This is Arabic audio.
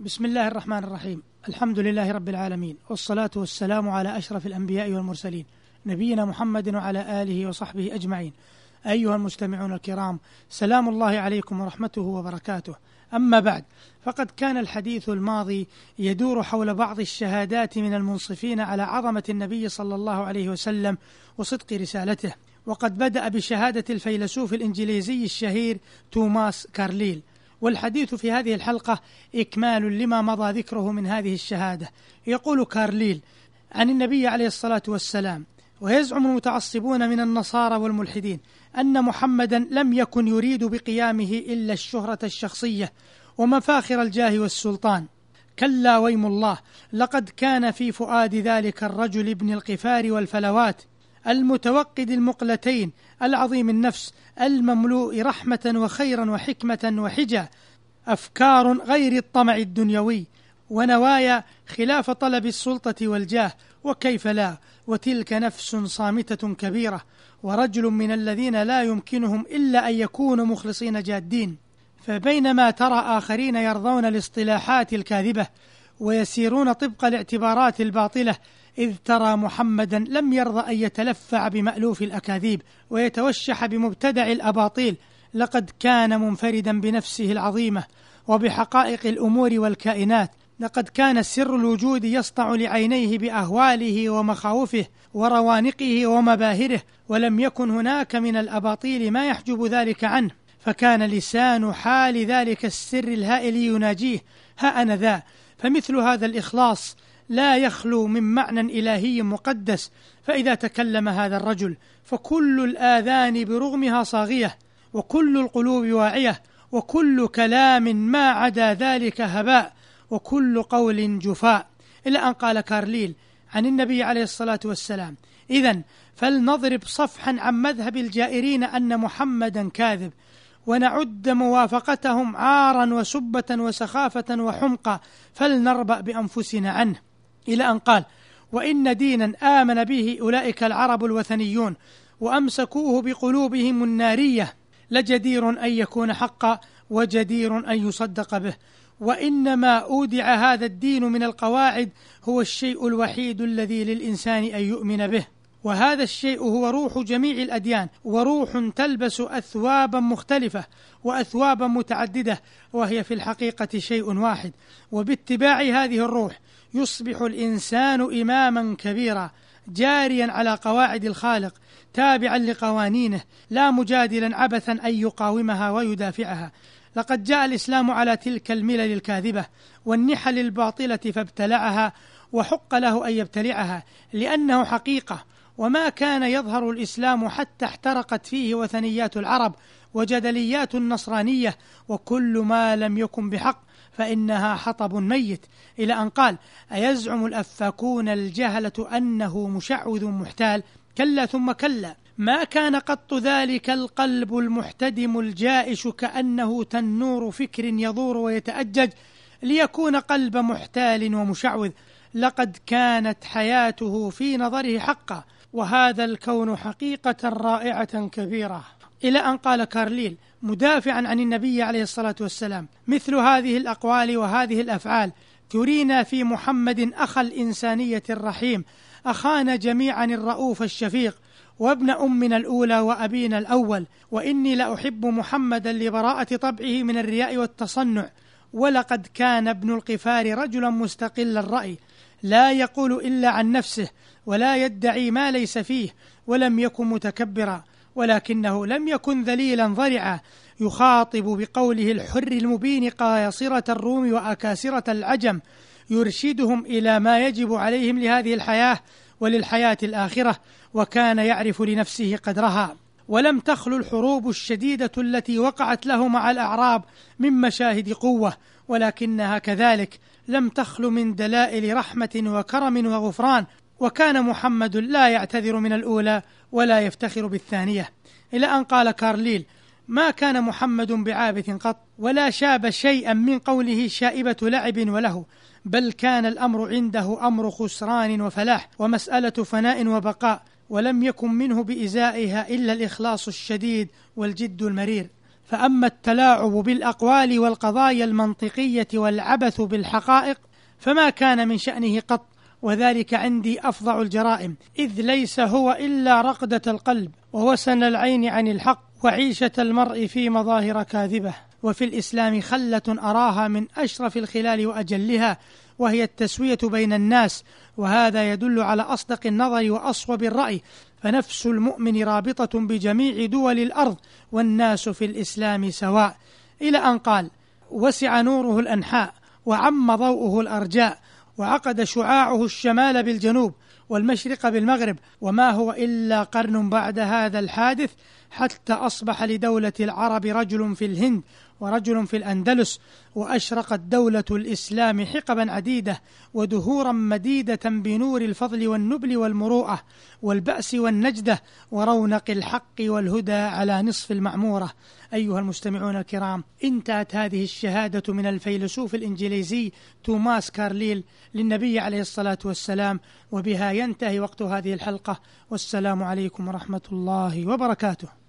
بسم الله الرحمن الرحيم. الحمد لله رب العالمين والصلاة والسلام على أشرف الأنبياء والمرسلين نبينا محمد وعلى آله وصحبه أجمعين. أيها المستمعون الكرام سلام الله عليكم ورحمته وبركاته. أما بعد فقد كان الحديث الماضي يدور حول بعض الشهادات من المنصفين على عظمة النبي صلى الله عليه وسلم وصدق رسالته. وقد بدأ بشهادة الفيلسوف الإنجليزي الشهير توماس كارليل. والحديث في هذه الحلقة إكمال لما مضى ذكره من هذه الشهادة. يقول كارليل عن النبي عليه الصلاة والسلام ويزعم المتعصبون من النصارى والملحدين أن محمدا لم يكن يريد بقيامه إلا الشهرة الشخصية ومفاخر الجاه والسلطان. كلا ويم الله لقد كان في فؤاد ذلك الرجل ابن القفار والفلوات المتوقد المقلتين العظيم النفس المملوء رحمة وخيرا وحكمة وحجة أفكار غير الطمع الدنيوي ونوايا خلاف طلب السلطة والجاه وكيف لا؟ وتلك نفس صامتة كبيرة ورجل من الذين لا يمكنهم إلا أن يكونوا مخلصين جادين فبينما ترى آخرين يرضون الاصطلاحات الكاذبة ويسيرون طبق الاعتبارات الباطلة إذ ترى محمدا لم يرضى أن يتلفع بمألوف الأكاذيب ويتوشح بمبتدع الأباطيل لقد كان منفردا بنفسه العظيمة وبحقائق الأمور والكائنات لقد كان سر الوجود يسطع لعينيه بأهواله ومخاوفه وروانقه ومباهره ولم يكن هناك من الأباطيل ما يحجب ذلك عنه. فكان لسان حال ذلك السر الهائل يناجيه ها أنا ذا فمثل هذا الإخلاص لا يخلو من معنى إلهي مقدس. فإذا تكلم هذا الرجل فكل الآذان برغمها صاغية وكل القلوب واعية وكل كلام ما عدا ذلك هباء وكل قول جفاء. إلى أن قال كارليل عن النبي عليه الصلاة والسلام إذا فلنضرب صفحا عن مذهب الجائرين أن محمدا كاذب ونعد موافقتهم عارا وسبة وسخافة وحمقى فلنربأ بأنفسنا عنه. إلى أن قال وإن دينا آمن به أولئك العرب الوثنيون وأمسكوه بقلوبهم النارية لجدير أن يكون حقا وجدير أن يصدق به. وإنما أودع هذا الدين من القواعد هو الشيء الوحيد الذي للإنسان أن يؤمن به. وهذا الشيء هو روح جميع الأديان وروح تلبس أثوابا مختلفة وأثوابا متعددة وهي في الحقيقة شيء واحد. وباتباع هذه الروح يصبح الإنسان إماما كبيرا جاريا على قواعد الخالق تابعا لقوانينه لا مجادلا عبثا أن يقاومها ويدافعها. لقد جاء الإسلام على تلك الملل الكاذبة والنحل الباطلة فابتلعها وحق له أن يبتلعها لأنه حقيقة وما كان يظهر الإسلام حتى احترقت فيه وثنيات العرب وجدليات النصرانية وكل ما لم يكن بحق فإنها حطب ميت. إلى أن قال أيزعم الأفاكون الجهلة أنه مشعوذ محتال؟ كلا ثم كلا. ما كان قط ذلك القلب المحتدم الجائش كأنه تنور فكر يضور ويتأجج ليكون قلب محتال ومشعوذ؟ لقد كانت حياته في نظره حقا. وهذا الكون حقيقة رائعة كبيرة. إلى أن قال كارليل مدافعا عن النبي عليه الصلاة والسلام مثل هذه الأقوال وهذه الأفعال ترينا في محمد أخا الإنسانية الرحيم أخانا جميعا الرؤوف الشفيق وابن أمنا الأولى وأبينا الأول وإني لأحب محمدا لبراءة طبعه من الرياء والتصنع ولقد كان ابن القفار رجلا مستقل الرأي لا يقول إلا عن نفسه ولا يدعي ما ليس فيه ولم يكن متكبرا ولكنه لم يكن ذليلا ضرعا. يخاطب بقوله الحر المبين قاصرة الروم وأكاسرة العجم. يرشدهم إلى ما يجب عليهم لهذه الحياة وللحياة الآخرة وكان يعرف لنفسه قدرها. ولم تخلو الحروب الشديدة التي وقعت له مع الأعراب من مشاهد قوة ولكنها كذلك لم تخل من دلائل رحمة وكرم وغفران وكان محمد لا يعتذر من الأولى ولا يفتخر بالثانية. إلى أن قال كارليل ما كان محمد بعابث قط ولا شاب شيئا من قوله شائبة لعب وله بل كان الأمر عنده أمر خسران وفلاح ومسألة فناء وبقاء ولم يكن منه بإزائها إلا الإخلاص الشديد والجد المرير. فأما التلاعب بالأقوال والقضايا المنطقية والعبث بالحقائق فما كان من شأنه قط وذلك عندي أفظع الجرائم. إذ ليس هو إلا رقدة القلب ووسن العين عن الحق وعيشة المرء في مظاهر كاذبة. وفي الإسلام خلة أراها من أشرف الخلال وأجلها وهي التسوية بين الناس وهذا يدل على أصدق النظر وأصوب الرأي. فنفس المؤمن رابطة بجميع دول الأرض والناس في الإسلام سواء. إلى أن قال وسع نوره الأنحاء وعم ضوءه الأرجاء وعقد شعاعه الشمال بالجنوب والمشرق بالمغرب. وما هو إلا قرن بعد هذا الحادث حتى أصبح لدولة العرب رجل في الهند ورجل في الأندلس وأشرقت دولة الإسلام حقبا عديدة ودهورا مديدة بنور الفضل والنبل والمروءة والبأس والنجدة ورونق الحق والهدى على نصف المعمورة. أيها المستمعون الكرام انتهت هذه الشهادة من الفيلسوف الإنجليزي توماس كارليل للنبي عليه الصلاة والسلام وبها ينتهي وقت هذه الحلقة. والسلام عليكم ورحمة الله وبركاته.